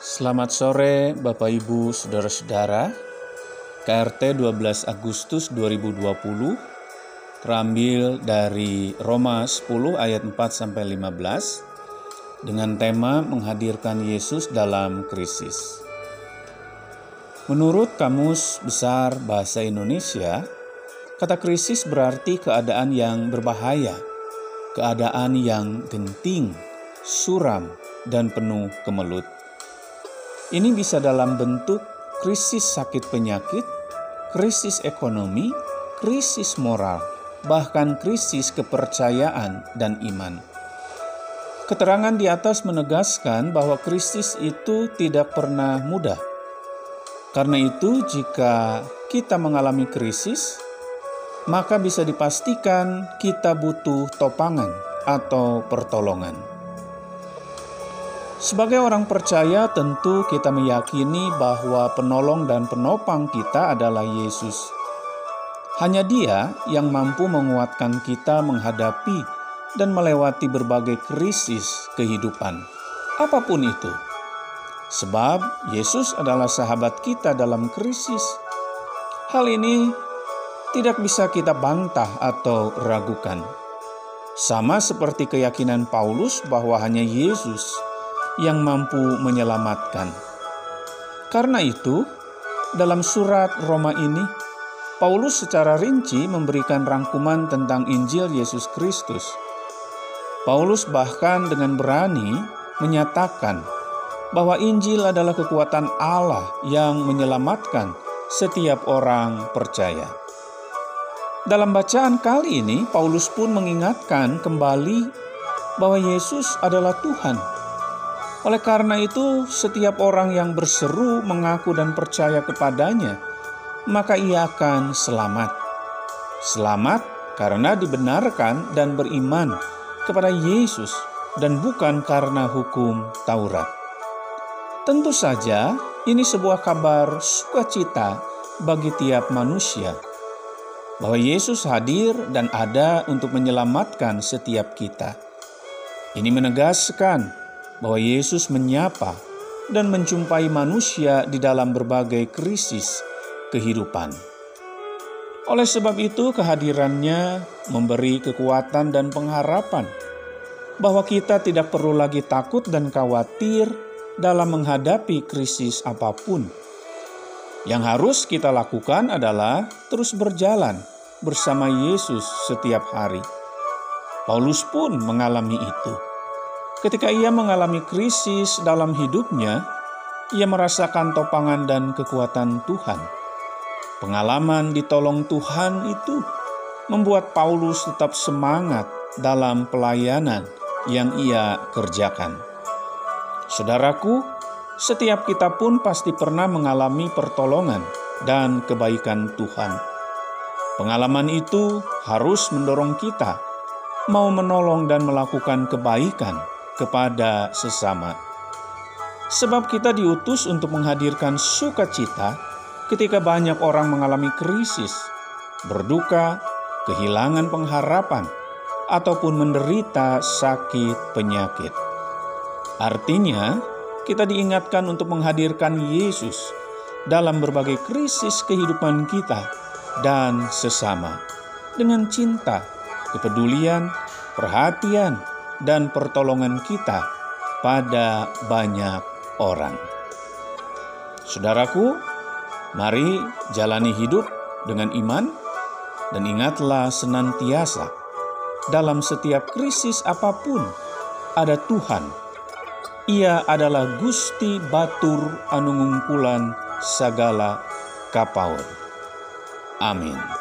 Selamat sore Bapak Ibu Saudara-saudara. KRT 12 Agustus 2020 terambil dari Roma 10 ayat 4 sampai 15 dengan tema menghadirkan Yesus dalam krisis. Menurut Kamus Besar Bahasa Indonesia, kata krisis berarti keadaan yang berbahaya, keadaan yang genting, suram, dan penuh kemelut. Ini bisa dalam bentuk krisis sakit penyakit, krisis ekonomi, krisis moral, bahkan krisis kepercayaan dan iman. Keterangan di atas menegaskan bahwa krisis itu tidak pernah mudah. Karena itu, jika kita mengalami krisis, maka bisa dipastikan kita butuh topangan atau pertolongan. Sebagai orang percaya, tentu kita meyakini bahwa penolong dan penopang kita adalah Yesus. Hanya Dia yang mampu menguatkan kita menghadapi dan melewati berbagai krisis kehidupan, apa pun itu. Sebab Yesus adalah sahabat kita dalam krisis. Hal ini tidak bisa kita bantah atau ragukan. Sama seperti keyakinan Paulus bahwa hanya Yesus yang mampu menyelamatkan. Karena itu, dalam surat Roma ini, Paulus secara rinci memberikan rangkuman tentang Injil Yesus Kristus. Paulus bahkan dengan berani menyatakan bahwa Injil adalah kekuatan Allah yang menyelamatkan setiap orang percaya. Dalam bacaan kali ini, Paulus pun mengingatkan kembali bahwa Yesus adalah Tuhan oleh karena itu, setiap orang yang berseru, mengaku, dan percaya kepadanya, maka ia akan selamat. Selamat karena dibenarkan dan beriman kepada Yesus, dan bukan karena hukum Taurat. Tentu saja, ini sebuah kabar sukacita bagi tiap manusia bahwa Yesus hadir dan ada untuk menyelamatkan setiap kita. Ini menegaskan bahwa Yesus menyapa dan menjumpai manusia di dalam berbagai krisis kehidupan. Oleh sebab itu, kehadirannya memberi kekuatan dan pengharapan bahwa kita tidak perlu lagi takut dan khawatir dalam menghadapi krisis apa pun. Yang harus kita lakukan adalah terus berjalan bersama Yesus setiap hari. Paulus pun mengalami itu. Ketika ia mengalami krisis dalam hidupnya, ia merasakan topangan dan kekuatan Tuhan. Pengalaman ditolong Tuhan itu membuat Paulus tetap semangat dalam pelayanan yang ia kerjakan. Saudaraku, setiap kita pun pasti pernah mengalami pertolongan dan kebaikan Tuhan. Pengalaman itu harus mendorong kita mau menolong dan melakukan kebaikan kepada sesama. Sebab kita diutus untuk menghadirkan sukacita ketika banyak orang mengalami krisis, berduka, kehilangan pengharapan, ataupun menderita sakit penyakit. Artinya, kita diingatkan untuk menghadirkan Yesus dalam berbagai krisis kehidupan kita dan sesama dengan cinta, kepedulian, perhatian, dan pertolongan kita pada banyak orang. Saudaraku, mari jalani hidup dengan iman dan ingatlah senantiasa dalam setiap krisis apa pun ada Tuhan. Ia adalah Gusti Batur anu ngumpulan sagala kapaur. Amin.